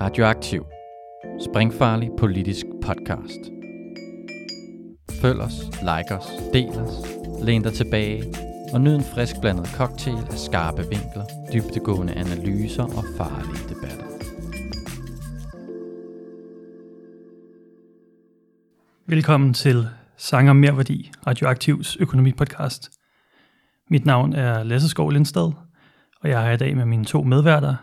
Radioaktiv. Springfarlig politisk podcast. Følg os, like os, del os, læn dig tilbage og nyd en frisk blandet cocktail af skarpe vinkler, dybtegående analyser og farlige debatter. Velkommen til Sanger Merværdi, Radioaktivs økonomipodcast. Mit navn er Lasse Skov Lindstad, og jeg er i dag med mine to medværter,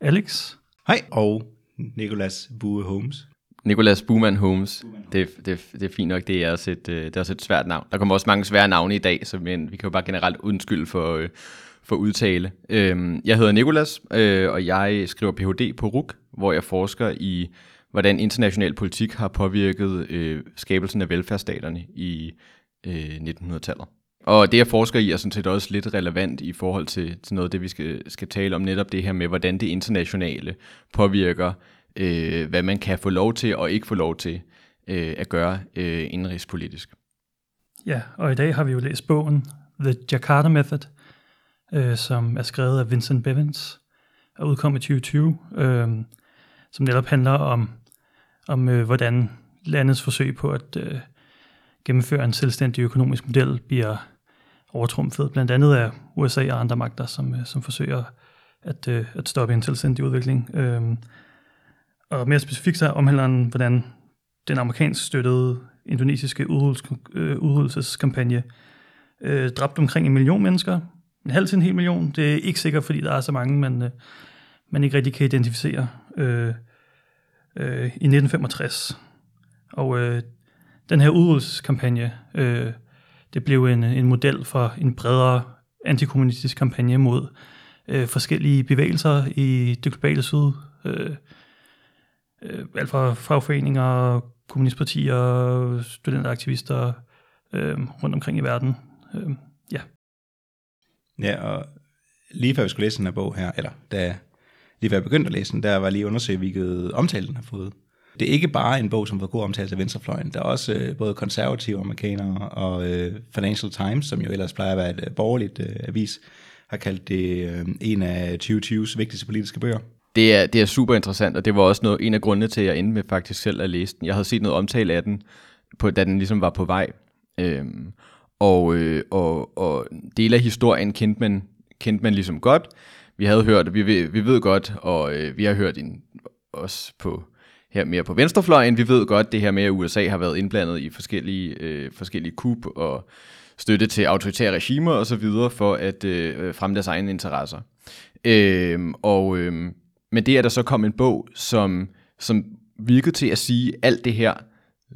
Alex. Hej, og Nicolas Bue Holmes. Nicolas Buman Holmes. Det, det, det er fint nok, det er, også et, øh, det er også et svært navn. Der kommer også mange svære navne i dag, så men vi kan jo bare generelt undskylde for, øh, for udtale. Øhm, jeg hedder Nicolas, øh, og jeg skriver Ph.D. på RUK, hvor jeg forsker i, hvordan international politik har påvirket øh, skabelsen af velfærdsstaterne i øh, 1900-tallet. Og det, jeg forsker i, er sådan set også lidt relevant i forhold til, til noget af det, vi skal, skal tale om, netop det her med, hvordan det internationale påvirker, øh, hvad man kan få lov til og ikke få lov til øh, at gøre øh, indrigspolitisk. Ja, og i dag har vi jo læst bogen The Jakarta Method, øh, som er skrevet af Vincent Bevins og udkom i 2020, øh, som netop handler om, om øh, hvordan landets forsøg på at øh, gennemføre en selvstændig økonomisk model bliver overtrumfet, blandt andet af USA og andre magter, som, øh, som forsøger at, øh, at stoppe en selvstændig udvikling. Øhm, og mere specifikt så omhandler den, hvordan den amerikansk støttede indonesiske udryddelseskampagne øh, øh dræbte omkring en million mennesker. En halv til en hel million. Det er ikke sikkert, fordi der er så mange, man, øh, man ikke rigtig kan identificere. Øh, øh, I 1965. Og øh, den her udryddelseskampagne øh, det blev en, en model for en bredere antikommunistisk kampagne mod øh, forskellige bevægelser i det globale syd. Øh, øh, alt fra fagforeninger, kommunistpartier, studenteraktivister øh, rundt omkring i verden. Øh, ja. Ja, og lige før vi skulle læse den her bog her, eller da, lige før jeg begyndte at læse den, der var lige undersøgt, hvilket omtale den har fået. Det er ikke bare en bog, som får god omtale af venstrefløjen. Der er også øh, både konservative amerikanere og øh, Financial Times, som jo ellers plejer at være et øh, borgerligt øh, avis, har kaldt det øh, en af 2020's vigtigste politiske bøger. Det er, det er super interessant, og det var også noget, en af grundene til, at jeg endte med faktisk selv at læse den. Jeg havde set noget omtale af den, på, da den ligesom var på vej. Øhm, og, øh, og, og del af historien kendte man, kendte man ligesom godt. Vi havde hørt, vi, vi ved godt, og øh, vi har hørt en, også på her mere på venstrefløjen. Vi ved godt det her med, at USA har været indblandet i forskellige, øh, forskellige kup og støtte til autoritære regimer osv. for at øh, øh, fremme deres egne interesser. Øh, og, øh, men det er der så kom en bog, som, som virkede til at sige alt det her,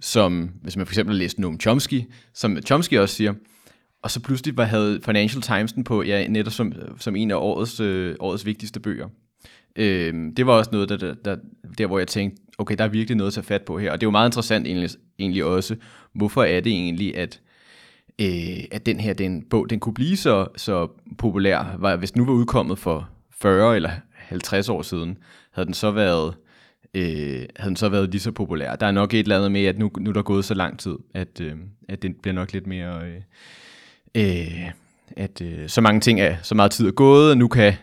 som hvis man for eksempel læste Noam Chomsky, som Chomsky også siger, og så pludselig var, havde Financial Times den på, ja, netop som, som en af årets, øh, årets vigtigste bøger. Øh, det var også noget, der, der, der, der, hvor jeg tænkte, okay, der er virkelig noget at tage fat på her. Og det er jo meget interessant egentlig, egentlig også, hvorfor er det egentlig, at, øh, at den her den bog, den kunne blive så, så populær. Var, hvis den nu var udkommet for 40 eller 50 år siden, havde den så været, øh, havde den så været lige så populær. Der er nok et eller andet med, at nu, nu er der gået så lang tid, at, øh, at den bliver nok lidt mere... Øh, øh, at øh, så mange ting er, så meget tid er gået, og nu kan,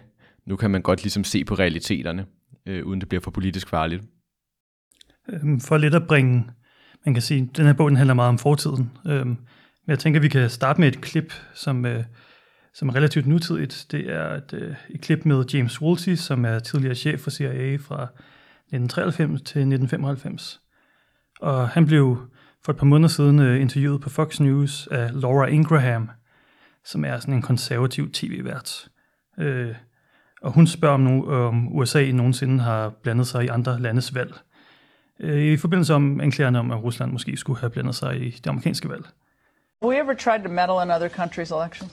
nu kan man godt ligesom se på realiteterne, øh, uden det bliver for politisk farligt. Øhm, for lidt at bringe, man kan sige, den her bog den handler meget om fortiden. Øhm, men jeg tænker, at vi kan starte med et klip, som, øh, som er relativt nutidigt. Det er et, øh, et klip med James Woolsey, som er tidligere chef for CIA fra 1993 til 1995. Og han blev for et par måneder siden øh, interviewet på Fox News af Laura Ingraham, som er sådan en konservativ tv-vært. Øh, og hun spørger, om, om USA nogensinde har blandet sig i andre landes valg. Øh, i forbindelse om anklagerne om, at Rusland måske skulle have blandet sig i det amerikanske valg. Have we ever tried to meddle in other countries' elections?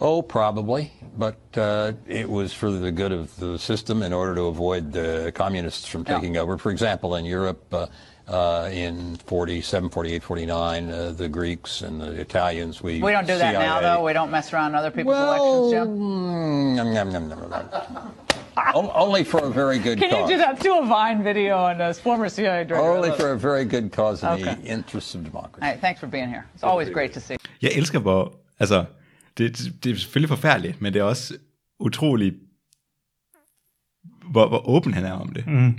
Oh, probably, but uh, it was for the good of the system in order to avoid the communists from taking yeah. over. For example, in Europe, uh, uh, in 47, 48, 49, uh, the Greeks and the Italians. We we don't do that now, though. We don't mess around other people's well, elections, Jim. Mm, nom, nom, nom, nom, nom. Only for a very good Can cause. you do that? Do a Vine video on a former CIA director. Only for a very good cause in Okay. the interest of democracy. All right, thanks for being here. It's always great to see. Jeg elsker, hvor... Altså, det, det er selvfølgelig forfærdeligt, men det er også utroligt, hvor, hvor åben han er om det. Mm.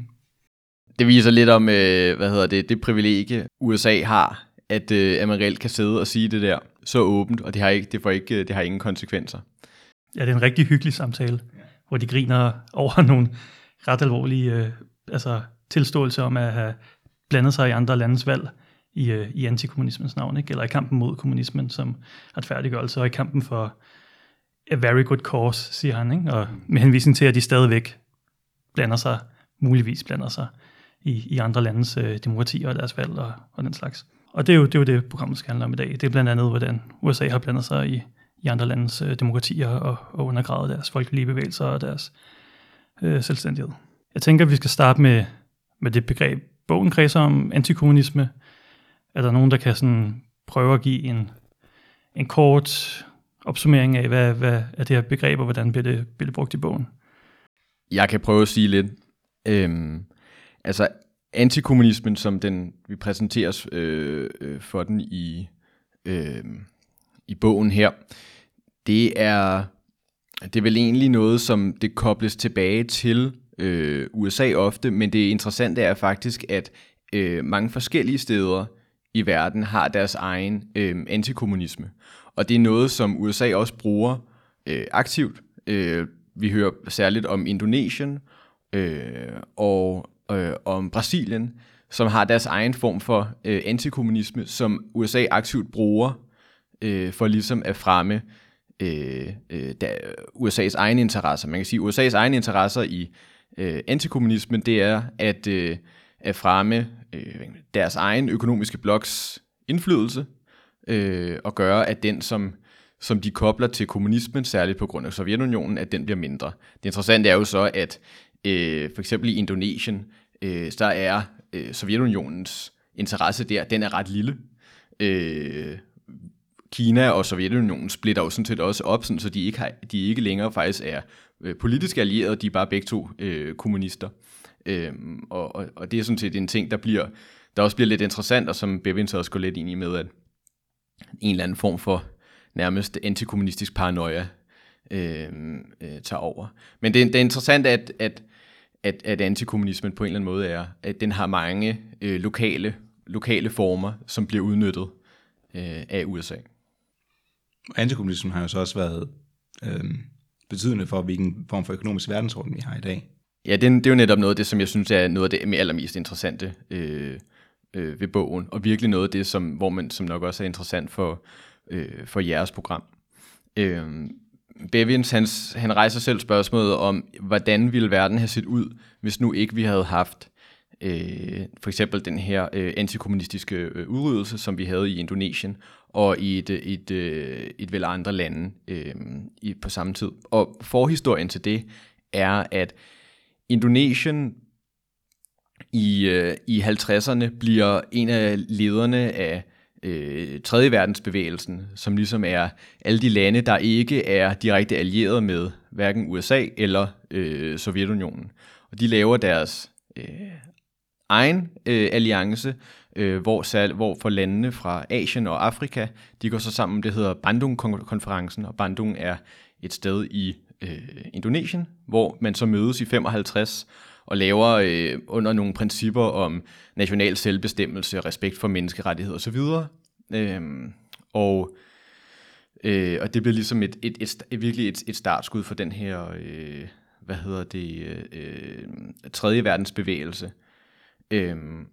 Det viser lidt om, øh, hvad hedder det, det privilegie USA har, at, øh, at man reelt kan sidde og sige det der så åbent, og det har, ikke, det får ikke, det har ingen konsekvenser. Ja, det er en rigtig hyggelig samtale, ja hvor de griner over nogle ret alvorlige øh, altså, tilståelser om at have blandet sig i andre landes valg i, øh, i antikommunismens navn, ikke? eller i kampen mod kommunismen som retfærdiggørelse, og i kampen for a very good cause, siger han, ikke? og med henvisning til, at de stadigvæk blander sig, muligvis blander sig i, i andre landes øh, demokratier og deres valg og, og den slags. Og det er, jo, det er jo det, programmet skal handle om i dag. Det er blandt andet, hvordan USA har blandet sig i, i andre landes øh, demokratier og, og undergrave deres folkelige bevægelser og deres øh, selvstændighed. Jeg tænker, at vi skal starte med, med det begreb, bogen kredser om antikommunisme. Er der nogen, der kan sådan prøve at give en, en kort opsummering af, hvad, hvad er det her begreb, og hvordan bliver det, bliver det brugt i bogen? Jeg kan prøve at sige lidt. Øhm, altså, antikommunismen, som den vi præsenteres øh, øh, for den i, øh, i bogen her, det er, det er vel egentlig noget, som det kobles tilbage til øh, USA ofte, men det interessante er faktisk, at øh, mange forskellige steder i verden har deres egen øh, antikommunisme. Og det er noget, som USA også bruger øh, aktivt. Øh, vi hører særligt om Indonesien øh, og øh, om Brasilien, som har deres egen form for øh, antikommunisme, som USA aktivt bruger øh, for ligesom at fremme øh, øh, der, USA's egne interesser. Man kan sige, at USA's egne interesser i øh, antikommunismen, det er at, øh, at fremme øh, deres egen økonomiske bloks indflydelse øh, og gøre, at den, som, som de kobler til kommunismen, særligt på grund af Sovjetunionen, at den bliver mindre. Det interessante er jo så, at øh, for eksempel i Indonesien, øh, der er øh, Sovjetunionens interesse der, den er ret lille. Øh, Kina og Sovjetunionen splitter jo sådan set også op, sådan, så de ikke, har, de ikke længere faktisk er øh, politisk allierede, de er bare begge to øh, kommunister. Øh, og, og, og det er sådan set en ting, der bliver der også bliver lidt interessant, og som Bevins også går lidt ind i med, at en eller anden form for nærmest antikommunistisk paranoia øh, øh, tager over. Men det, det er interessant, at, at, at, at antikommunismen på en eller anden måde er, at den har mange øh, lokale, lokale former, som bliver udnyttet øh, af USA. Antikommunismen har jo så også været øh, betydende for, hvilken form for økonomisk verdensorden vi har i dag. Ja, det, det er jo netop noget af det, som jeg synes er noget af det allermest interessante øh, øh, ved bogen, og virkelig noget af det, som, hvor man, som nok også er interessant for, øh, for jeres program. Øh, Bevins, han, han rejser selv spørgsmålet om, hvordan ville verden have set ud, hvis nu ikke vi havde haft øh, for eksempel den her øh, antikommunistiske øh, udryddelse, som vi havde i Indonesien og i et, et, et, et vel andre lande øh, i, på samme tid. Og forhistorien til det er, at Indonesien i, øh, i 50'erne bliver en af lederne af øh, 3. verdensbevægelsen, som ligesom er alle de lande, der ikke er direkte allieret med hverken USA eller øh, Sovjetunionen. Og de laver deres øh, egen øh, alliance, øh, hvor, sal, hvor for landene fra Asien og Afrika, de går så sammen, det hedder Bandung-konferencen, og Bandung er et sted i øh, Indonesien, hvor man så mødes i 55 og laver øh, under nogle principper om national selvbestemmelse, respekt for menneskerettigheder osv. Øh, og, øh, og det bliver ligesom et, et, et, et virkelig et, et startskud for den her, øh, hvad hedder det, øh, øh tredje verdens bevægelse. Øhm,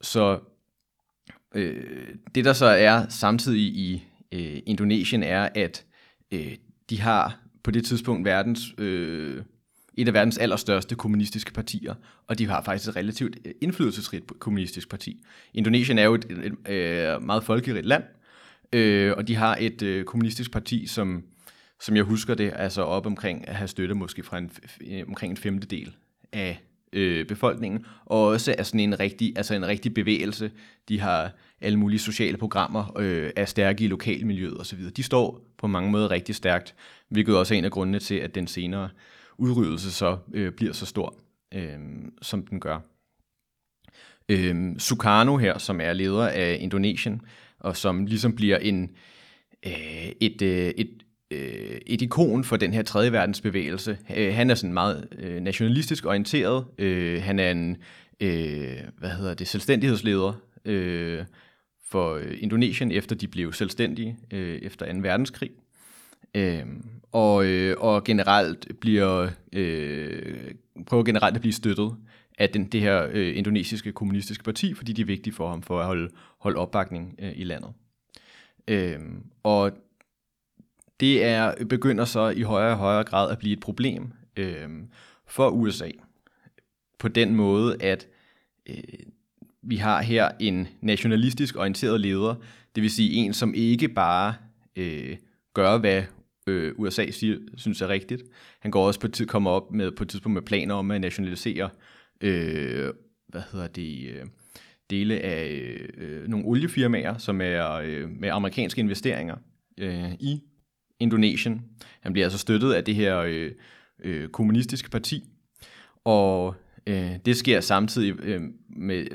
så øh, det der så er samtidig i øh, Indonesien er, at øh, de har på det tidspunkt verdens øh, et af verdens allerstørste kommunistiske partier, og de har faktisk et relativt øh, indflydelsesrigt kommunistisk parti. Indonesien er jo et, et, et, et meget folkerigt land, øh, og de har et øh, kommunistisk parti, som, som jeg husker det, altså op omkring at have støtte måske fra en, omkring en femtedel af øh, befolkningen, og også er sådan en rigtig, altså en rigtig bevægelse. De har alle mulige sociale programmer, øh, er stærke i lokalmiljøet osv. De står på mange måder rigtig stærkt, hvilket også er en af grundene til, at den senere udryddelse så øh, bliver så stor, øh, som den gør. Øh, Sukarno her, som er leder af Indonesien, og som ligesom bliver en, øh, et, øh, et, øh, et ikon for den her tredje verdens bevægelse. Øh, han er sådan meget øh, nationalistisk orienteret. Øh, han er en øh, hvad hedder det, selvstændighedsleder øh, for Indonesien, efter de blev selvstændige øh, efter 2. verdenskrig. Øh, og, øh, og generelt bliver øh, prøver generelt at blive støttet af den, det her øh, indonesiske kommunistiske parti, fordi de er vigtige for ham for at holde, holde opbakning øh, i landet. Øh, og det er begynder så i højere og højere grad at blive et problem øh, for USA. På den måde, at øh, vi har her en nationalistisk orienteret leder, det vil sige en, som ikke bare øh, gør, hvad øh, USA siger, synes er rigtigt. Han går også på tid, kommer op med på et tidspunkt med planer om at nationalisere øh, hvad hedder det, øh, dele af øh, øh nogle oliefirmaer, som er øh, med amerikanske investeringer øh, i Indonesien. Han bliver altså støttet af det her øh, øh, kommunistiske parti, og øh, det sker samtidig øh, med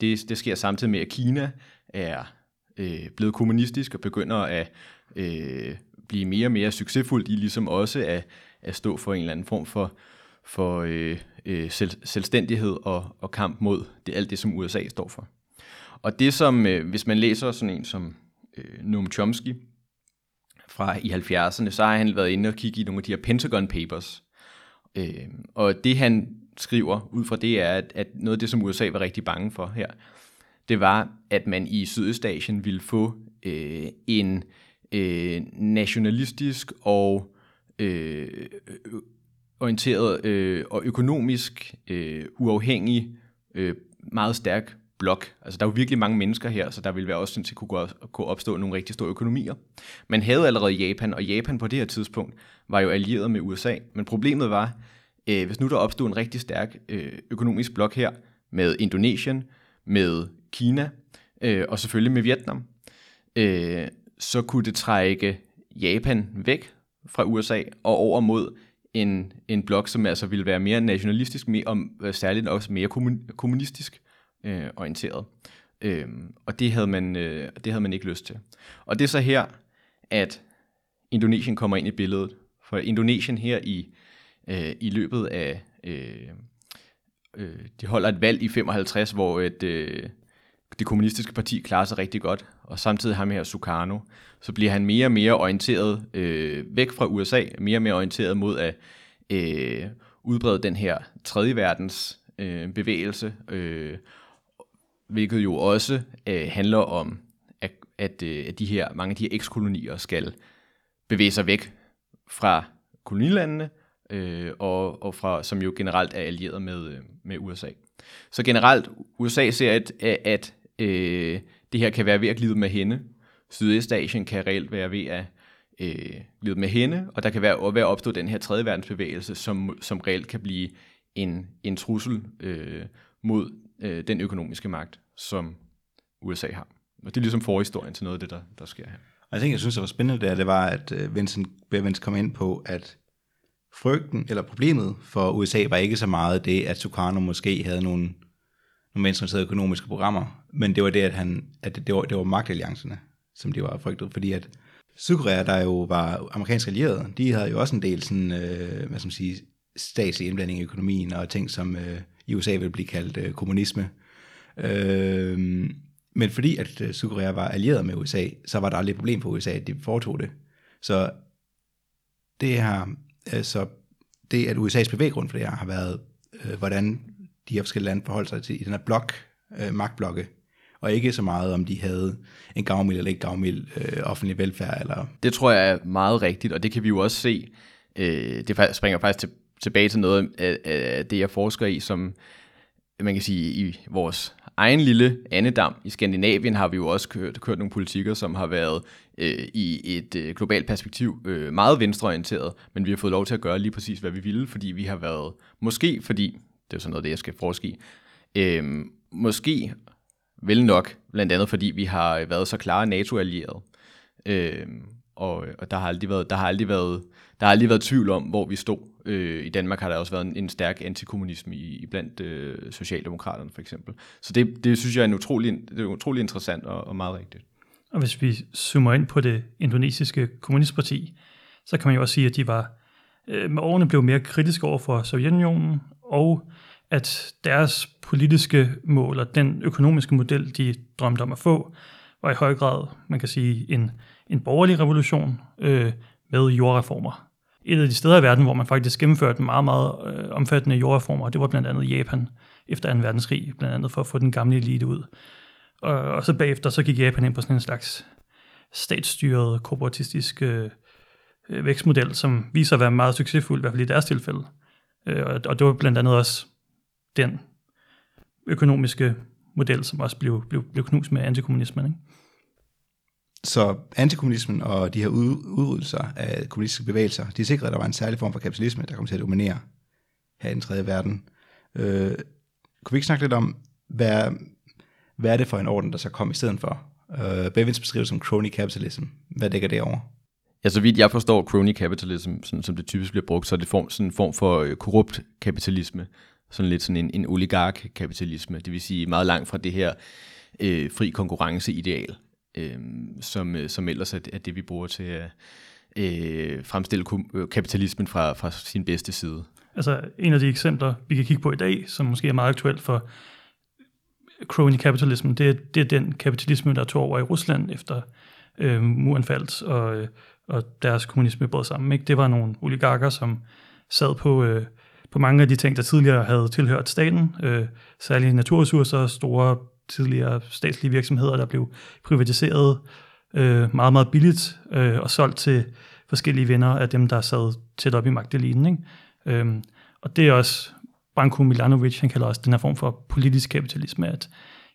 det, det sker samtidig med at Kina er øh, blevet kommunistisk og begynder at øh, blive mere og mere succesfuldt i ligesom også at, at stå for en eller anden form for for øh, øh, selv, selvstændighed og, og kamp mod det alt det, som USA står for. Og det som, øh, hvis man læser sådan en som øh, Noam Chomsky fra i 70'erne, så har han været inde og kigge i nogle af de her Pentagon Papers. Øh, og det han skriver ud fra det er, at, at noget af det, som USA var rigtig bange for her, det var, at man i Sydøstasien ville få øh, en øh, nationalistisk og øh, orienteret øh, og økonomisk øh, uafhængig, øh, meget stærk blok. Altså der er jo virkelig mange mennesker her, så der vil være også sådan, at kunne, kunne opstå nogle rigtig store økonomier. Man havde allerede Japan, og Japan på det her tidspunkt var jo allieret med USA. Men problemet var, øh, hvis nu der opstod en rigtig stærk øh, økonomisk blok her, med Indonesien, med Kina, øh, og selvfølgelig med Vietnam, øh, så kunne det trække Japan væk fra USA og over mod en, en blok, som altså ville være mere nationalistisk, mere, og øh, særligt også mere kommunistisk øh, orienteret. Øh, og det havde, man, øh, det havde man ikke lyst til. Og det er så her, at Indonesien kommer ind i billedet. For Indonesien her i, øh, i løbet af... Øh, øh, de holder et valg i 55, hvor et, øh, det kommunistiske parti klarer sig rigtig godt, og samtidig ham her Sukarno, så bliver han mere og mere orienteret øh, væk fra USA, mere og mere orienteret mod at øh, udbrede den her tredje verdens øh, bevægelse, øh, hvilket jo også øh, handler om, at, at, øh, at de her, mange af de her ekskolonier skal bevæge sig væk fra kolonilandene, øh, og, og fra, som jo generelt er allieret med, øh, med USA. Så generelt, USA ser, at, at øh, det her kan være ved at glide med hende. Sydøstasien kan reelt være ved at øh, glide med hende, og der kan være ved at opstå den her tredje verdensbevægelse, som, som reelt kan blive en, en trussel øh, mod øh, den økonomiske magt, som USA har. Og det er ligesom forhistorien til noget af det, der, der sker her. Og jeg tænker, jeg synes, det var spændende der, det var, at øh, Vincent Bevins kom ind på, at frygten eller problemet for USA var ikke så meget det, at Sukarno måske havde nogle nogle venstreorienterede økonomiske programmer, men det var det, at, han, at det, det, var, det var magtalliancerne, som de var frygtet, fordi at Sydkorea, der jo var amerikansk allieret, de havde jo også en del sådan, øh, hvad skal man sige, statslig indblanding i økonomien, og ting, som øh, i USA vil blive kaldt øh, kommunisme. Øh, men fordi at øh, Sydkorea var allieret med USA, så var der aldrig et problem for USA, at de foretog det. Så det her, altså det at USA's bevæggrund for det her har været, øh, hvordan de her forskellige lande forholdt sig til i den her blok, øh, magtblokke, og ikke så meget, om de havde en gavmild eller ikke gavmild øh, offentlig velfærd. Eller... Det tror jeg er meget rigtigt, og det kan vi jo også se. Øh, det springer faktisk til, tilbage til noget af, af det, jeg forsker i, som man kan sige, i vores egen lille andedam i Skandinavien har vi jo også kørt, kørt nogle politikker, som har været øh, i et øh, globalt perspektiv øh, meget venstreorienteret, men vi har fået lov til at gøre lige præcis, hvad vi ville, fordi vi har været, måske fordi det er sådan noget, det jeg skal forske i. øh, måske vel nok, blandt andet fordi vi har været så klare NATO-allierede. Øh, og, og der har aldrig været, der har aldrig været, der har aldrig været tvivl om, hvor vi stod. Øh, I Danmark har der også været en, en stærk antikommunisme i, i blandt øh, Socialdemokraterne for eksempel. Så det, det synes jeg er en utrolig, det er utrolig interessant og, og meget rigtigt. Og hvis vi zoomer ind på det indonesiske kommunistparti, så kan man jo også sige, at de var øh, med årene blev mere kritiske over for Sovjetunionen, og at deres politiske mål og den økonomiske model, de drømte om at få, var i høj grad, man kan sige, en, en borgerlig revolution øh, med jordreformer. Et af de steder i verden, hvor man faktisk gennemførte meget, meget øh, omfattende jordreformer, det var blandt andet Japan efter 2. verdenskrig, blandt andet for at få den gamle elite ud. Og, og så bagefter, så gik Japan ind på sådan en slags statsstyret, korporatistisk øh, øh, vækstmodel, som viser at være meget succesfuld, i hvert fald i deres tilfælde. Øh, og, og det var blandt andet også den økonomiske model, som også blev, blev, blev knust med antikommunismen. Ikke? Så antikommunismen og de her udryddelser af kommunistiske bevægelser, de sikrede, at der var en særlig form for kapitalisme, der kom til at dominere her i den tredje verden. Øh, kunne vi ikke snakke lidt om, hvad, hvad er det for en orden, der så kom i stedet for? Øh, Bevins beskriver som crony capitalism. Hvad dækker det over? Ja, så vidt jeg forstår crony capitalism, sådan, som det typisk bliver brugt, så er det form, sådan en form for øh, korrupt kapitalisme. Sådan lidt sådan en, en oligark-kapitalisme. Det vil sige meget langt fra det her øh, fri konkurrence-ideal, øh, som, øh, som ellers er, er det, vi bruger til at øh, fremstille øh, kapitalismen fra, fra sin bedste side. Altså en af de eksempler, vi kan kigge på i dag, som måske er meget aktuelt for crony capitalism, det, er- det er den kapitalisme, der tog over i Rusland efter øh, muren faldt, og, øh, og deres kommunisme brød sammen. Ikke? Det var nogle oligarker, som sad på, øh, på mange af de ting, der tidligere havde tilhørt staten, øh, særligt naturressourcer, store tidligere statslige virksomheder, der blev privatiseret øh, meget, meget billigt øh, og solgt til forskellige venner af dem, der sad tæt op i magtelinen. Ikke? Øhm, og det er også, Branko Milanovic, han kalder også den her form for politisk kapitalisme, at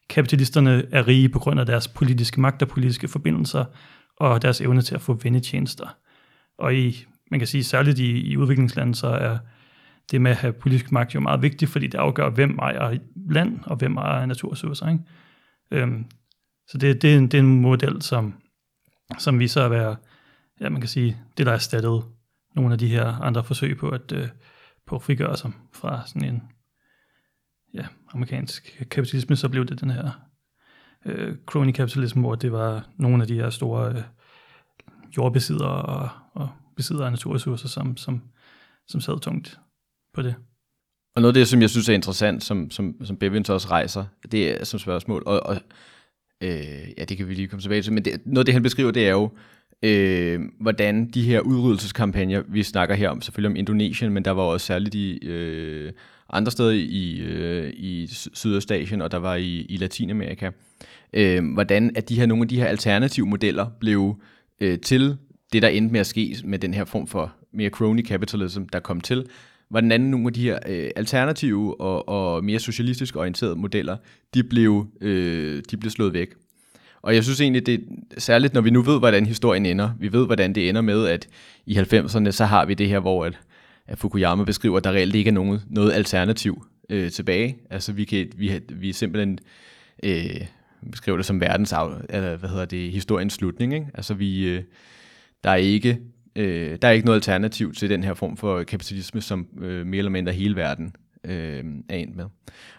kapitalisterne er rige på grund af deres politiske magt og politiske forbindelser, og deres evne til at få vendetjenester. Og i, man kan sige, særligt i, i udviklingslandet, så er det med at have politisk magt jo meget vigtigt, fordi det afgør, hvem ejer land, og hvem ejer naturressourcer. Ikke? Øhm, så det, det, er en, det er en model, som, som viser at være, ja, man kan sige, det der er erstattet nogle af de her andre forsøg på at, øh, på at frigøre sig fra sådan en ja, amerikansk kapitalisme, så blev det den her øh, crony kapitalisme, hvor det var nogle af de her store øh, jordbesiddere og, og besiddere af naturressourcer, som, som, som sad tungt på det. Og noget af det, som jeg synes er interessant, som, som, som Bevins også rejser, det er som spørgsmål, og, og øh, ja, det kan vi lige komme tilbage til, men det, noget af det, han beskriver, det er jo, øh, hvordan de her udryddelseskampagner, vi snakker her om, selvfølgelig om Indonesien, men der var også særligt i øh, andre steder i, øh, i Sydøstasien, og der var i, i Latinamerika, øh, hvordan at de her, nogle af de her alternative modeller blev øh, til det, der endte med at ske med den her form for mere crony capitalism, der kom til, hvordan nogle af de her øh, alternative og, og mere socialistisk orienterede modeller, de blev, øh, de blev slået væk. Og jeg synes egentlig, det er særligt, når vi nu ved, hvordan historien ender. Vi ved, hvordan det ender med, at i 90'erne, så har vi det her, hvor at, at Fukuyama beskriver, at der reelt ikke er nogen, noget alternativ øh, tilbage. Altså vi, kan, vi, vi er simpelthen øh, beskriver det som verdens, af, eller hvad hedder det, historiens slutning. Ikke? Altså vi, øh, der er ikke øh, der er ikke noget alternativ til den her form for kapitalisme, som øh, mere eller mindre hele verden øh, er ind med.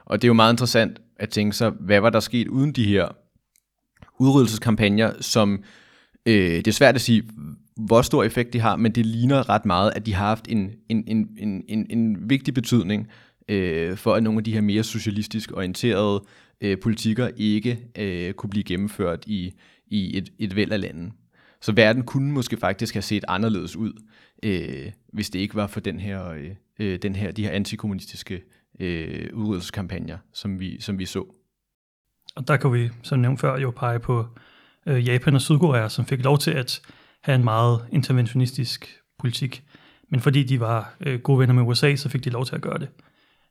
Og det er jo meget interessant at tænke sig, hvad var der sket uden de her udryddelseskampagner, som øh, det er svært at sige, hvor stor effekt de har, men det ligner ret meget, at de har haft en, en, en, en, en, en vigtig betydning øh, for, at nogle af de her mere socialistisk orienterede øh, politikker ikke øh, kunne blive gennemført i, i et, et væld af lande. Så verden kunne måske faktisk have set anderledes ud, øh, hvis det ikke var for den her, øh, øh den her, de her antikommunistiske øh, udryddelseskampagner, som vi, som vi så. Og der kan vi, som nævnt før, jo pege på øh, Japan og Sydkorea, som fik lov til at have en meget interventionistisk politik. Men fordi de var øh, gode venner med USA, så fik de lov til at gøre det.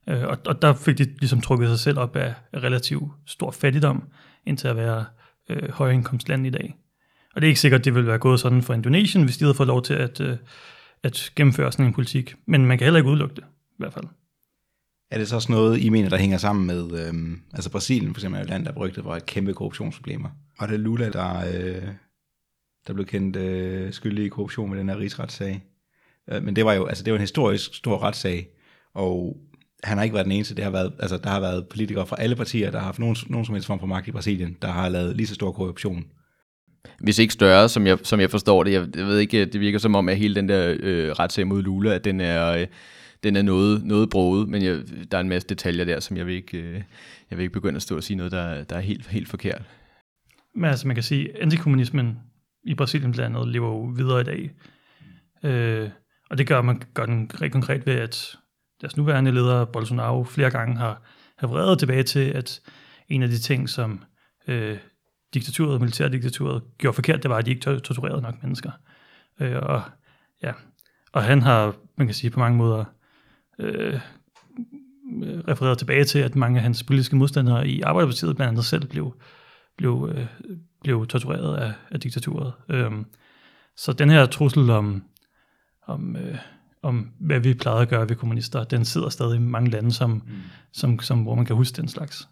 Øh, og, og der fik de ligesom trukket sig selv op af, af relativt stor fattigdom, indtil at være øh, højindkomstland i dag. Og det er ikke sikkert, at det ville være gået sådan for Indonesien, hvis de havde fået lov til at, øh, at gennemføre sådan en politik. Men man kan heller ikke udelukke det, i hvert fald. Er det så også noget, I mener, der hænger sammen med, øhm, altså Brasilien for eksempel er et land, der er berygtet for et kæmpe korruptionsproblemer. Og det er Lula, der, øh, der blev kendt øh, skyldig i korruption med den her rigsretssag. Øh, men det var jo, altså det var en historisk stor retssag, og han har ikke været den eneste. Det har været, altså, der har været politikere fra alle partier, der har haft nogen, nogen som helst form for magt i Brasilien, der har lavet lige så stor korruption hvis ikke større, som jeg, som jeg forstår det. Jeg, jeg ved ikke, det virker som om, at hele den der øh, retssag mod Lula, at den er, øh, den er noget, noget broget, men jeg, der er en masse detaljer der, som jeg vil ikke, øh, jeg vil ikke begynde at stå og sige noget, der, der er helt, helt forkert. Men altså, man kan sige, at antikommunismen i Brasilien blandt andet lever jo videre i dag. Øh, og det gør man gør den rigtig konkret ved, at deres nuværende leder, Bolsonaro, flere gange har, har vredet tilbage til, at en af de ting, som øh, diktaturet, militærdiktaturet, gjorde forkert, det var, at de ikke torturerede nok mennesker. Øh, og, ja. og han har, man kan sige, på mange måder øh, refereret tilbage til, at mange af hans politiske modstandere i Arbejderpartiet blandt andet selv blev, blev, øh, blev tortureret af, af diktaturet. Øh, så den her trussel om, om, øh, om hvad vi plejede at gøre ved kommunister, den sidder stadig i mange lande, som, mm. som, som, hvor man kan huske den slags.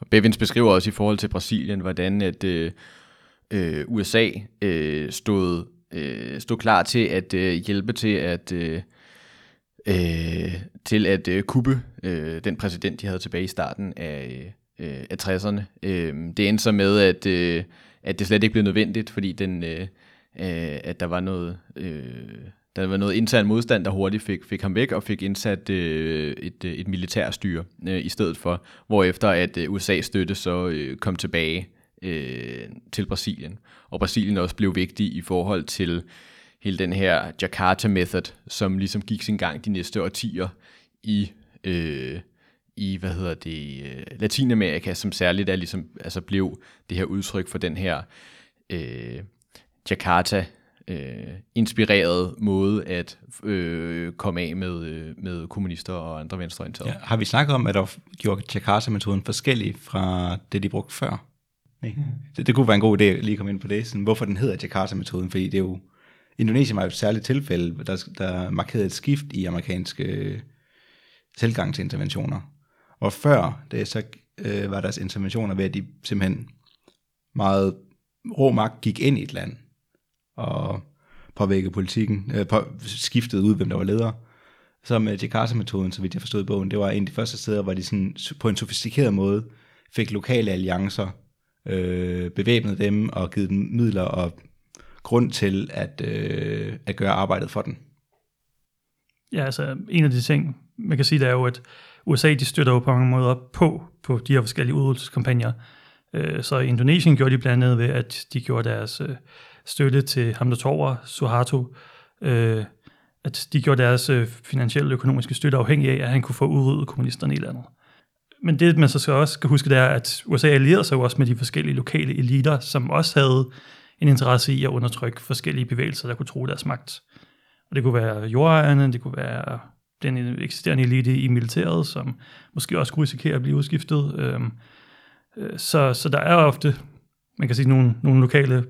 Og Bevins beskriver også i forhold til Brasilien, hvordan at øh, øh, USA øh, stod, øh, stod klar til at øh, hjælpe til at øh, øh, til at øh, kuppe øh, den præsident, de havde tilbage i starten af, øh, af 60'erne. Øh, det endte så med, at, øh, at det slet ikke blev nødvendigt, fordi den, øh, øh, at der var noget... Øh, der var noget intern modstand, der hurtigt fik, fik ham væk og fik indsat øh, et, øh, et militærstyre øh, i stedet for, hvorefter at øh, USA's støtte så øh, kom tilbage øh, til Brasilien. Og Brasilien også blev vigtig i forhold til hele den her Jakarta Method, som ligesom gik sin gang de næste årtier i, øh, i hvad hedder det, øh, Latinamerika, som særligt er ligesom, altså blev det her udtryk for den her øh, Jakarta øh, inspireret måde at øh, komme af med, øh, med kommunister og andre venstreorienterede. Ja, har vi snakket om, at der gjorde Jakarta-metoden forskellig fra det, de brugte før? Nej. Mm. Det, det kunne være en god idé at lige komme ind på det, sådan, hvorfor den hedder Jakarta-metoden, fordi det er jo, Indonesien var jo et særligt tilfælde, der, der markerede et skift i amerikanske øh, tilgang til interventioner. Og før det, så øh, var deres interventioner ved, at de simpelthen meget rå magt gik ind i et land, og påvirke politikken, øh, på, skiftede ud, hvem der var leder. Så med Jakarta-metoden, så vidt jeg forstod i bogen, det var en af de første steder, hvor de sådan, på en sofistikeret måde fik lokale alliancer, øh, bevæbnet dem og givet dem midler og grund til at, øh, at gøre arbejdet for den. Ja, altså en af de ting, man kan sige, det er jo, at USA de støtter jo på mange måder på, på de her forskellige udryddelseskampagner. Øh, så i Indonesien gjorde de blandt andet ved, at de gjorde deres øh, støtte til ham, der tog Suharto, øh, at de gjorde deres øh, finansielle og økonomiske støtte afhængig af, at han kunne få udryddet kommunisterne i landet. Men det, man så skal også skal huske, det er, at USA allierede sig jo også med de forskellige lokale eliter, som også havde en interesse i at undertrykke forskellige bevægelser, der kunne tro deres magt. Og det kunne være jordejerne, det kunne være den eksisterende elite i militæret, som måske også kunne risikere at blive udskiftet. Øhm, øh, så, så der er ofte, man kan sige, nogle, nogle lokale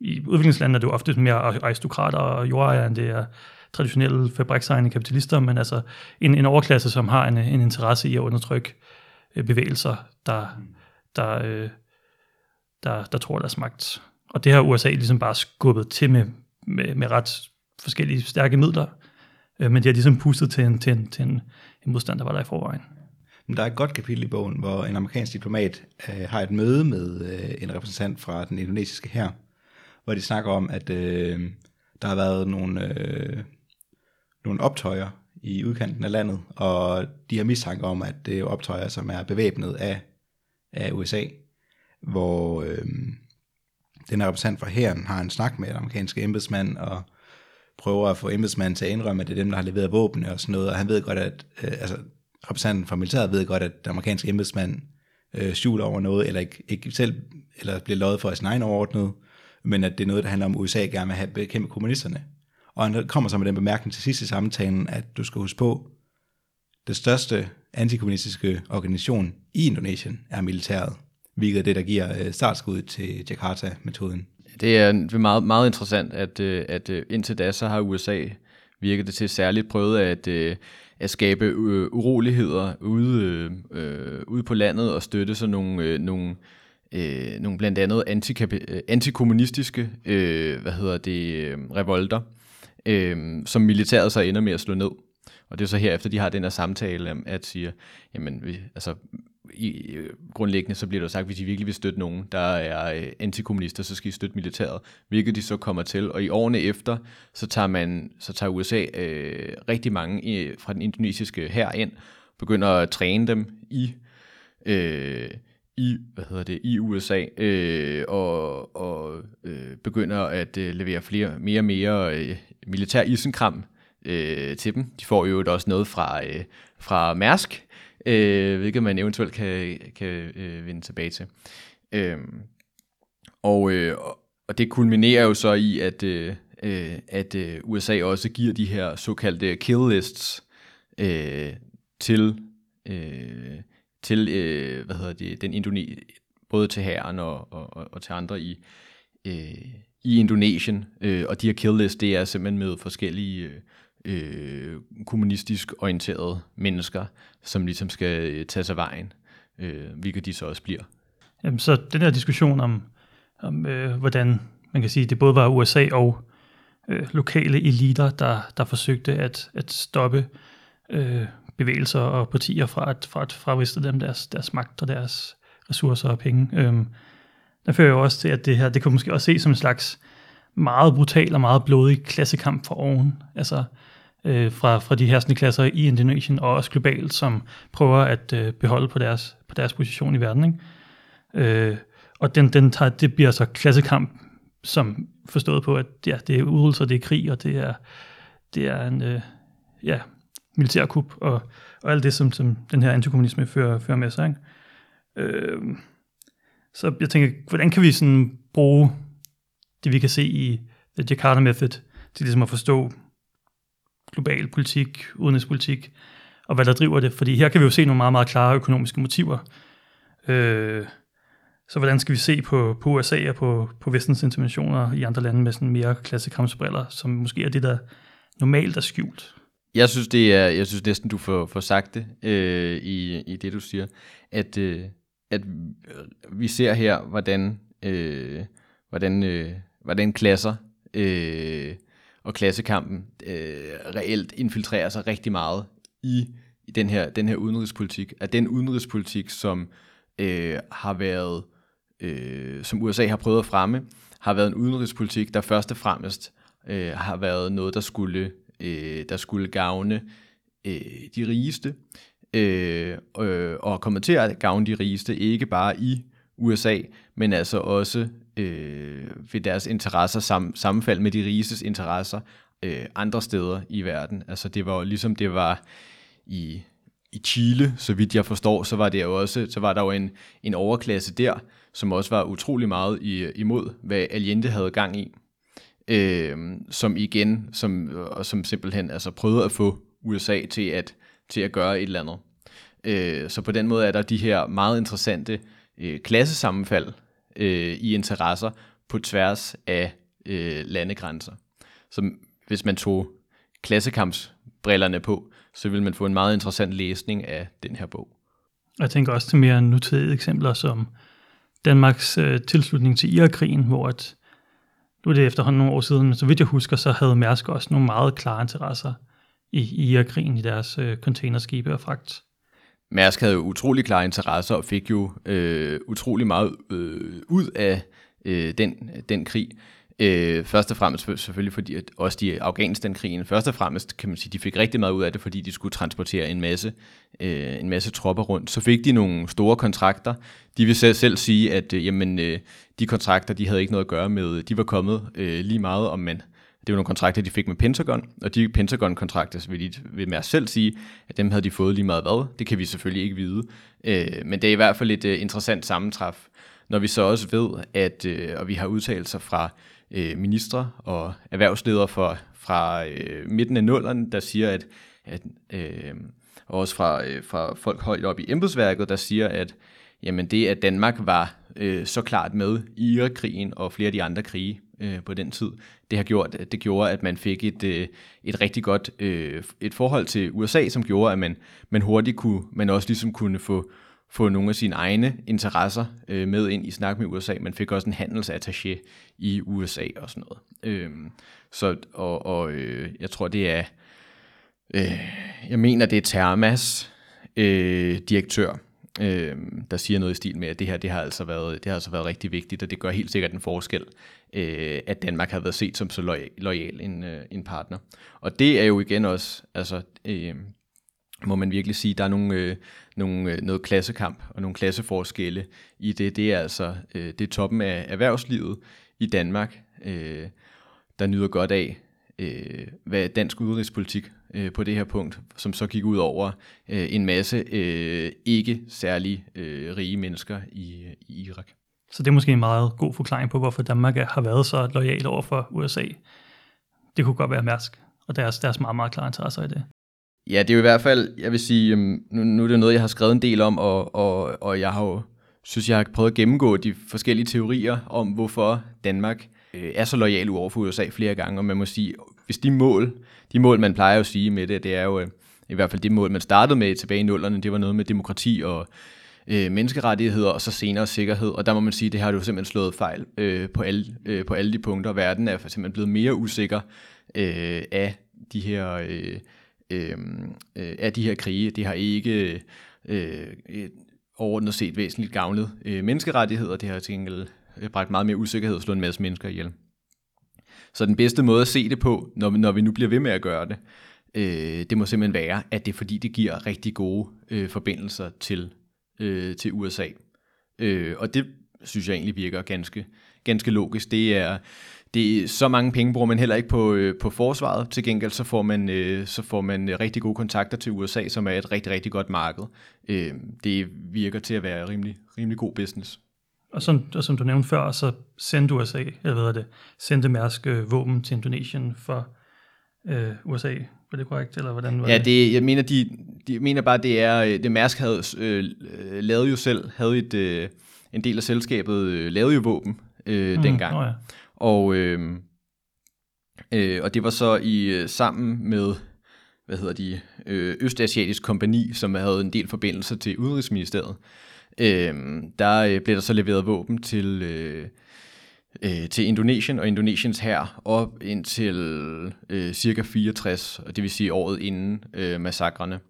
i udviklingslandene er det jo ofte mere aristokrater og jordejere, end det er traditionelle fabriksejende kapitalister, men altså en, en overklasse, som har en, en interesse i at undertrykke øh, bevægelser, der, der, øh, der, der tror deres magt. Og det har USA ligesom bare skubbet til med, med, med ret forskellige stærke midler, øh, men de har ligesom pustet til en, til en, til en, en modstand, der var der i forvejen. Men der er et godt kapitel i bogen, hvor en amerikansk diplomat øh, har et møde med øh, en repræsentant fra den indonesiske her, hvor de snakker om, at øh, der har været nogle, øh, nogle optøjer i udkanten af landet, og de har mistanke om, at det er optøjer, som er bevæbnet af, af USA, hvor øh, den her repræsentant fra hæren har en snak med den amerikanske embedsmand, og prøver at få embedsmanden til at indrømme, at det er dem, der har leveret våben og sådan noget, og han ved godt, at øh, altså, repræsentanten fra militæret ved godt, at den amerikanske embedsmand øh, skjuler over noget, eller ikke, ikke selv, eller bliver lovet for sin egen overordnede, men at det er noget, der handler om, at USA gerne vil have bekæmpe kommunisterne. Og han kommer så med den bemærkning til sidst i samtalen, at du skal huske på, det største antikommunistiske organisation i Indonesien er militæret, hvilket er det, der giver øh, startskud til Jakarta-metoden. Det er meget, meget interessant, at, øh, at øh, indtil da, så har USA virket det til særligt prøvet at, at skabe uroligheder ude, øh, ude på landet og støtte sådan nogle, nogle øh, nogle blandt andet øh, antikommunistiske øh, hvad hedder det, øh, revolter, øh, som militæret så ender med at slå ned. Og det er så herefter, de har den her samtale, at siger, jamen, vi, altså, i, øh, grundlæggende så bliver der sagt, hvis I virkelig vil støtte nogen, der er øh, antikommunister, så skal I støtte militæret, hvilket de så kommer til. Og i årene efter, så tager, man, så tager USA øh, rigtig mange øh, fra den indonesiske her ind, begynder at træne dem i, øh, i, hvad hedder det, i USA, øh, og, og øh, begynder at øh, levere flere, mere og mere øh, militær isenkram øh, til dem. De får jo også noget fra, øh, fra Mærsk, øh, hvilket man eventuelt kan, kan øh, vende tilbage til. Øhm, øh, og, øh, og det kulminerer jo så i, at, øh, øh, at øh, USA også giver de her såkaldte kill lists øh, til, øh, til øh, hvad hedder det, den Indone både til herren og, og, og til andre i, øh, i Indonesien. Øh, og de her kill list, det er simpelthen med forskellige øh, øh, kommunistisk orienterede mennesker, som ligesom skal øh, tage sig vejen, øh, hvilket de så også bliver. Jamen, så den her diskussion om, om øh, hvordan man kan sige, det både var USA og øh, lokale eliter, der, der forsøgte at, at stoppe øh, bevægelser og partier fra at, fra at fraviste dem deres, deres magt og deres ressourcer og penge. Øhm, der fører jo også til, at det her, det kunne måske også ses som en slags meget brutal og meget blodig klassekamp for oven. Altså, øh, fra, fra de herskende klasser i Indonesien og også globalt, som prøver at øh, beholde på deres, på deres position i verden. Ikke? Øh, og den, den tager, det bliver så klassekamp, som forstået på, at ja, det er udryddelser, det er krig, og det er, det er en øh, ja, militærkup, og, og alt det, som, som den her antikommunisme fører, fører med sig. Ikke? Øh, så jeg tænker, hvordan kan vi sådan bruge det, vi kan se i The Jakarta Method, til ligesom at forstå global politik, udenrigspolitik, og hvad der driver det. Fordi her kan vi jo se nogle meget, meget klare økonomiske motiver. Øh, så hvordan skal vi se på, på USA og på, på vestens interventioner i andre lande med sådan mere klassekampsbriller, som måske er det, der normalt er skjult? Jeg synes, det er, jeg synes næsten, du får, får sagt det øh, i, i det, du siger, at, øh, at vi ser her, hvordan, øh, hvordan, øh, hvordan klasser øh, og klassekampen øh, reelt infiltrerer sig rigtig meget i, i den, her, den her udenrigspolitik. At den udenrigspolitik, som øh, har været, øh, som USA har prøvet at fremme, har været en udenrigspolitik, der først og fremmest øh, har været noget, der skulle, øh, der skulle gavne øh, de rigeste, øh, øh, og kommer til at gavne de rigeste, ikke bare i USA, men altså også øh, ved deres interesser sam, sammenfald med de rigestes interesser øh, andre steder i verden. Altså det var jo ligesom det var i, i Chile, så vidt jeg forstår, så var, det jo også, så var der jo en, en overklasse der, som også var utrolig meget i, imod, hvad Allende havde gang i. Øh, som igen, som, øh, og som simpelthen altså prøvede at få USA til at, til at gøre et eller andet. Øh, så på den måde er der de her meget interessante øh, klassesammenfald, øh, i interesser på tværs af øh, landegrænser. Så hvis man tog klassekampsbrillerne på, så vil man få en meget interessant læsning af den her bog. Jeg tænker også til mere nutidige eksempler som Danmarks øh, tilslutning til Irakkrigen, hvor at, nu er det efterhånden nogle år siden, men så vidt jeg husker, så havde Mærsk også nogle meget klare interesser i, i Irakkrigen i deres øh, containerskibe og fragt. Mærsk havde jo utrolig klare interesser og fik jo øh, utrolig meget øh, ud af øh, den, den krig. Øh, først og fremmest selvfølgelig fordi, at også de Afghanistan-krigen, først og fremmest kan man sige, de fik rigtig meget ud af det, fordi de skulle transportere en masse, øh, en masse tropper rundt. Så fik de nogle store kontrakter. De vil selv, selv sige, at øh, jamen, øh, de kontrakter, de havde ikke noget at gøre med, de var kommet øh, lige meget om man det var nogle kontrakter, de fik med Pentagon, og de Pentagon-kontrakter, vil, de, vil Mærsk selv sige, at dem havde de fået lige meget hvad. Det kan vi selvfølgelig ikke vide. Øh, men det er i hvert fald et øh, interessant sammentræf, når vi så også ved, at, øh, og vi har udtalelser fra øh, ministre og erhvervsledere fra, fra øh, midten af nullerne, der siger, at, at uh, også fra, øh, fra folk højt op i embedsværket, der siger, at jamen det, at Danmark var øh, så klart med i Irakkrigen og flere af de andre krige, øh, på den tid. Det har gjort, det gjorde, at man fik et, øh, et rigtig godt øh, et forhold til USA, som gjorde, at man, man hurtigt kunne, man også ligesom kunne få, få nogle af sine egne interesser øh, med ind i snak med USA. Man fik også en handelsattaché i USA og sådan noget. Øh, så, og og øh, jeg tror, det er, øh, jeg mener, det er Thermas øh, direktør, øh, der siger noget i stil med, at det her det har, altså været, det har altså været rigtig vigtigt, og det gør helt sikkert en forskel, øh, at Danmark har været set som så lojal, lojal en, øh, en partner. Og det er jo igen også, altså, øh, må man virkelig sige, der er nogle, øh, nogle, øh, noget klassekamp og nogle klasseforskelle i det. Det er altså øh, det er toppen af erhvervslivet i Danmark, øh, der nyder godt af, øh, hvad dansk udenrigspolitik øh, på det her punkt, som så gik ud over øh, en masse øh, ikke særlig øh, rige mennesker i, i Irak. Så det er måske en meget god forklaring på, hvorfor Danmark har været så lojal over for USA. Det kunne godt være Mærsk, og deres, deres meget, meget klare interesser i det. Ja, det er jo i hvert fald, jeg vil sige, øhm, nu, nu er det noget, jeg har skrevet en del om, og, og, og jeg har jo, synes, jeg har prøvet at gennemgå de forskellige teorier om, hvorfor Danmark øh, er så lojal over for USA flere gange, og man må sige, hvis de mål, de mål, man plejer at sige med det, det er jo øh, i hvert fald det mål, man startede med tilbage i nullerne, det var noget med demokrati og øh, menneskerettigheder, og så senere sikkerhed, og der må man sige, det har du simpelthen slået fejl øh, på, alle, øh, på alle de punkter. Verden er simpelthen blevet mere usikker øh, af de her... Øh, Øhm, øh, af de her krige. Det har ikke øh, øh, overordnet set væsentligt gavnet øh, menneskerettigheder. Det har til gengæld øh, bragt meget mere usikkerhed og slået en masse mennesker ihjel. Så den bedste måde at se det på, når når vi nu bliver ved med at gøre det, øh, det må simpelthen være, at det er fordi, det giver rigtig gode øh, forbindelser til, øh, til USA. Øh, og det synes jeg egentlig virker ganske, ganske logisk. Det er, det er så mange penge bruger man heller ikke på, øh, på forsvaret. Til gengæld så får man øh, så får man øh, rigtig gode kontakter til USA, som er et rigtig rigtig godt marked. Øh, det virker til at være rimelig rimelig god business. Og som, og som du nævnte før, så sendte USA, jeg ved det, sendte Mærsk øh, våben til Indonesien for øh, USA. Var det korrekt, eller hvordan var Ja, det? det, jeg mener de, de mener bare det er det Mærsk havde øh, lavet jo selv havde et øh, en del af selskabet øh, lavede jo våben øh, mm, dengang. Nå ja. Og, øh, øh, og det var så i øh, sammen med hvad hedder de, øh, Østasiatisk Kompani, som havde en del forbindelser til Udenrigsministeriet. Øh, der øh, blev der så leveret våben til, øh, øh, til Indonesien og Indonesiens hær op indtil øh, cirka 64, og det vil sige året inden øh, massakrene.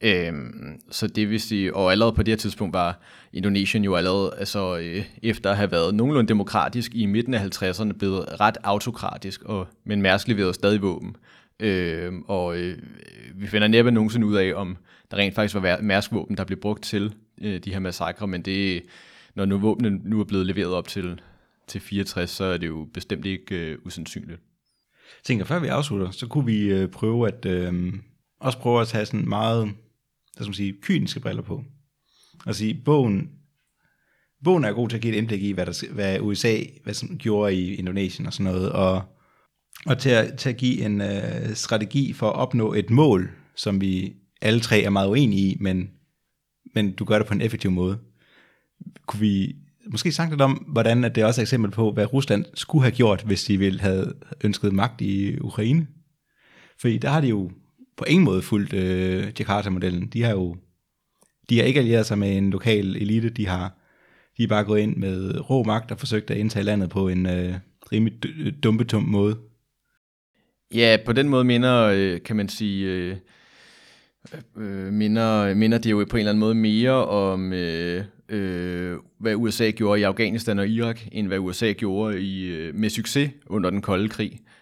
Øhm, så det vil sige, og allerede på det her tidspunkt var Indonesien jo allerede, altså øh, efter at have været nogenlunde demokratisk i midten af 50'erne, blevet ret autokratisk, og, men Mærsk leverede stadig våben. Øhm, og øh, vi finder næppe nogensinde ud af, om der rent faktisk var Mærsk-våben, der blev brugt til øh, de her massakre, men det, når nu våbnene nu er blevet leveret op til, til 64, så er det jo bestemt ikke øh, usandsynligt. Jeg tænker, før vi afslutter, så kunne vi øh, prøve at øh, også prøve at tage sådan meget, hvad skal man sige, kyniske briller på. Og sige, bogen, bogen er god til at give et indblik i, hvad, der, hvad USA hvad som gjorde i Indonesien og sådan noget, og, og til, at, til at give en øh, strategi for at opnå et mål, som vi alle tre er meget uenige i, men, men du gør det på en effektiv måde. Kunne vi måske sagt lidt om, hvordan at det også er et eksempel på, hvad Rusland skulle have gjort, hvis de ville have ønsket magt i Ukraine? Fordi der har de jo på ingen måde fulgt øh, Jakarta-modellen. De har jo de har ikke allieret sig med en lokal elite. De har de er bare gået ind med rå magt og forsøgt at indtage landet på en øh, rimelig d- øh, dumpetum måde. Ja, på den måde minder, øh, kan man sige, øh, øh, øh, minder, minder det jo på en eller anden måde mere om, øh, øh, hvad USA gjorde i Afghanistan og Irak, end hvad USA gjorde i, øh, med succes under den kolde krig. Øh,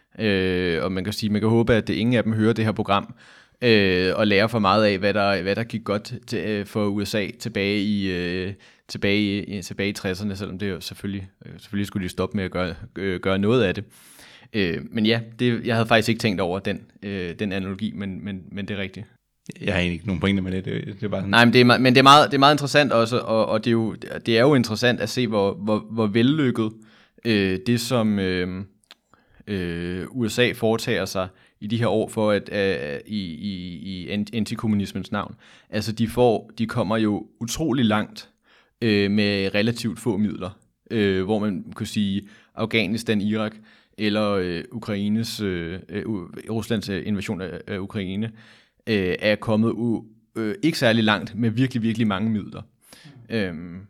og man kan sige, man kan håbe, at det ingen af dem hører det her program, øh, og lærer for meget af, hvad der, hvad der gik godt til, øh, for USA tilbage i, øh, tilbage, i, tilbage i 60'erne, selvom det jo selvfølgelig, øh, selvfølgelig skulle de stoppe med at gøre, øh, gøre noget af det. Øh, men ja, det, jeg havde faktisk ikke tænkt over den, øh, den analogi, men, men, men det er rigtigt. Jeg har egentlig ikke nogen pointe med det. Det, det er bare sådan, Nej, men det er, me- men det er meget, det er meget interessant også, og, og det, er jo, det er jo interessant at se, hvor, hvor, hvor vellykket øh, det, som øh, øh, USA foretager sig i de her år for at øh, i, i, i ant- antikommunismens navn. Altså, de, får, de kommer jo utrolig langt øh, med relativt få midler, øh, hvor man kunne sige Afghanistan, Irak eller øh, Ukraines, øh, øh, Ruslands øh, invasion af, af Ukraine, øh, er kommet u, øh, ikke særlig langt med virkelig, virkelig mange midler. Mm. Øhm,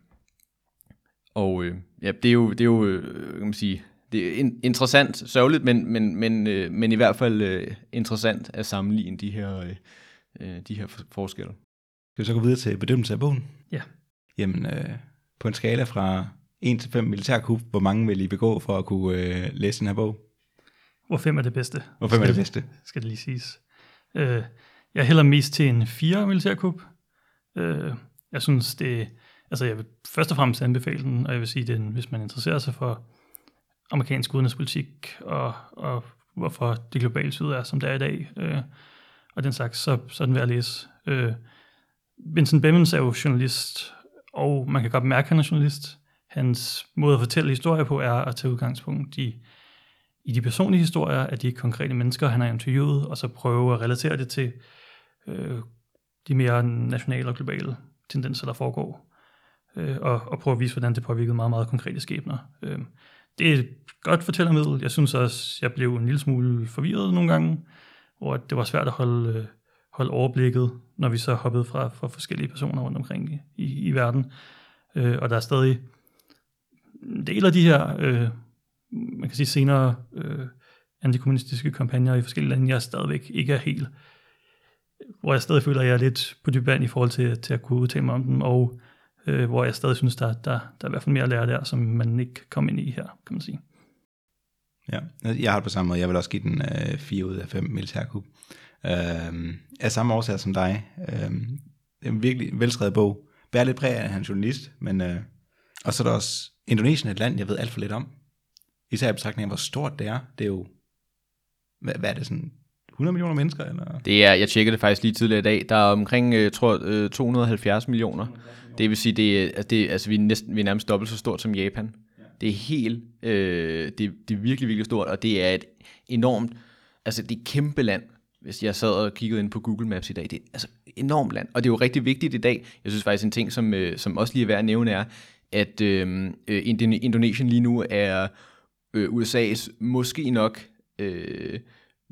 og øh, ja, det er jo, det er jo øh, kan man sige, det er in, interessant, sørgeligt, men, men, men, øh, men i hvert fald øh, interessant at sammenligne de her, øh, de her forskelle. Skal vi så gå videre til bedømmelse af bogen? Ja. Jamen, øh, på en skala fra 1 til 5 militærkup, hvor mange vil I begå for at kunne øh, læse den her bog? Hvor fem er det bedste? Hvor 5 er det Skal- bedste? Skal det lige siges. Øh, jeg hælder mest til en 4 militærkup. Øh, jeg synes, det Altså, jeg vil først og fremmest anbefale den, og jeg vil sige, den, hvis man interesserer sig for amerikansk udenrigspolitik, og, og hvorfor det globale syd er, som det er i dag, øh, og den slags, så, så er den værd at læse. Øh, Vincent Bemmens er jo journalist, og man kan godt mærke, at han er journalist. Hans måde at fortælle historier på er at tage udgangspunkt i, i de personlige historier af de konkrete mennesker, han har interviewet, og så prøve at relatere det til øh, de mere nationale og globale tendenser, der foregår, øh, og, og prøve at vise, hvordan det påvirkede meget, meget konkrete skæbner. Øh, det er et godt fortællermiddel. Jeg synes også, jeg blev en lille smule forvirret nogle gange, hvor det var svært at holde, øh, holde overblikket, når vi så hoppede fra, fra forskellige personer rundt omkring i, i, i verden. Øh, og der er stadig deler af de her, øh, man kan sige senere, øh, antikommunistiske kampagner i forskellige lande, jeg stadigvæk ikke er helt, hvor jeg stadig føler, at jeg er lidt på dyb vand i forhold til, til at kunne udtale mig om dem, og øh, hvor jeg stadig synes, der, der, der er i hvert fald mere at lære der, som man ikke kan komme ind i her, kan man sige. Ja, jeg har det på samme måde. Jeg vil også give den øh, 4 ud af 5 militærkup. Øh, af samme årsag som dig. Øh, det er en virkelig velskrevet bog. Bærer lidt præg af, at han er journalist, men... Øh, og så er der også Indonesien, et land, jeg ved alt for lidt om. Især i betragtning af, hvor stort det er. Det er jo... Hvad, hvad er det sådan? 100 millioner mennesker? Eller? Det er, jeg tjekkede det faktisk lige tidligere i dag, der er omkring, jeg tror, øh, 270 millioner. Det vil sige, det er, det, altså, vi, er næsten, vi er nærmest dobbelt så stort som Japan. Det er helt, øh, det, det er virkelig, virkelig stort, og det er et enormt, altså det er et kæmpe land. Hvis jeg sad og kiggede ind på Google Maps i dag, det er altså et enormt land, og det er jo rigtig vigtigt i dag. Jeg synes faktisk en ting, som, øh, som også lige er værd at nævne, er, at øh, øh, Indonesien lige nu er øh, USA's måske nok øh,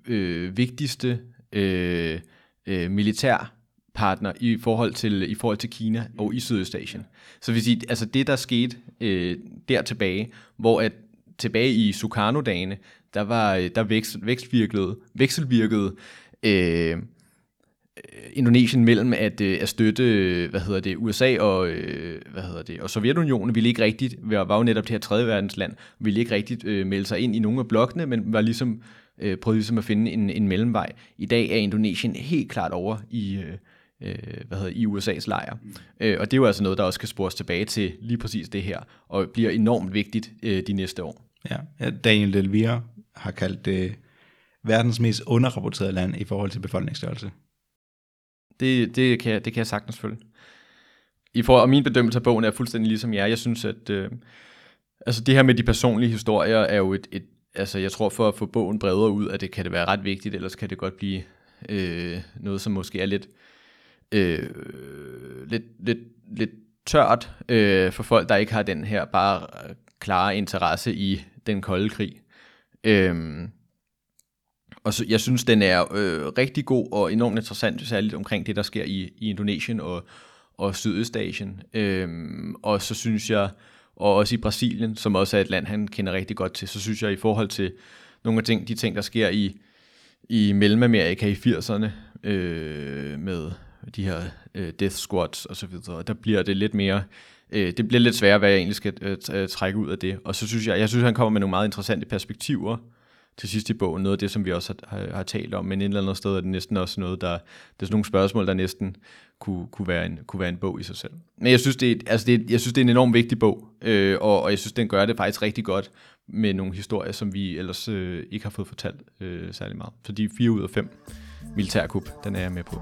øh, vigtigste øh, øh, militærpartner i forhold til i forhold til Kina og i Sydøstasien. Så vil sige, altså det der skete øh, der tilbage, hvor at tilbage i Sukarno-dagene, der var øh, der vækst, vækstvirkede, vekselvirkede øh, Indonesien mellem at, øh, at støtte øh, hvad hedder det, USA og, øh, hvad hedder det, og Sovjetunionen ville ikke rigtigt, var, jo netop det her tredje verdensland, ville ikke rigtigt øh, melde sig ind i nogle af blokkene, men var ligesom, øh, prøvede ligesom at finde en, en mellemvej. I dag er Indonesien helt klart over i, øh, øh, hvad hedder, i USA's lejr. Mm. Øh, og det er jo altså noget, der også skal spores tilbage til lige præcis det her, og bliver enormt vigtigt øh, de næste år. Ja, Daniel Delvire har kaldt det verdens mest underrapporterede land i forhold til befolkningsstørrelse. Det, det, kan, jeg, det kan jeg sagtens følge. I for, og min bedømmelse af bogen er fuldstændig ligesom jer. Jeg synes, at øh, altså det her med de personlige historier er jo et, et altså jeg tror for at få bogen bredere ud, at det kan det være ret vigtigt, ellers kan det godt blive øh, noget, som måske er lidt, øh, lidt, lidt, lidt tørt øh, for folk, der ikke har den her bare klare interesse i den kolde krig. Øh, og så, jeg synes, den er øh, rigtig god og enormt interessant, særligt omkring det, der sker i, i Indonesien og, og Sydøstasien. Øhm, og så synes jeg, og også i Brasilien, som også er et land, han kender rigtig godt til, så synes jeg i forhold til nogle af ting, de ting, der sker i, i Mellemamerika i 80'erne, øh, med de her øh, death squads og så videre, der bliver det lidt mere, øh, det bliver lidt sværere, hvad jeg egentlig skal øh, trække ud af det. Og så synes jeg, jeg synes, han kommer med nogle meget interessante perspektiver, til sidst i bogen, noget af det, som vi også har, har, har talt om, men et eller andet sted er det næsten også noget, der, det er sådan nogle spørgsmål, der næsten kunne, kunne, være en, kunne være en bog i sig selv. Men jeg synes, det er, altså det er, jeg synes, det er en enormt vigtig bog, øh, og, og jeg synes, den gør det faktisk rigtig godt med nogle historier, som vi ellers øh, ikke har fået fortalt øh, særlig meget. Så de 4 ud af 5 militærkup, den er jeg med på.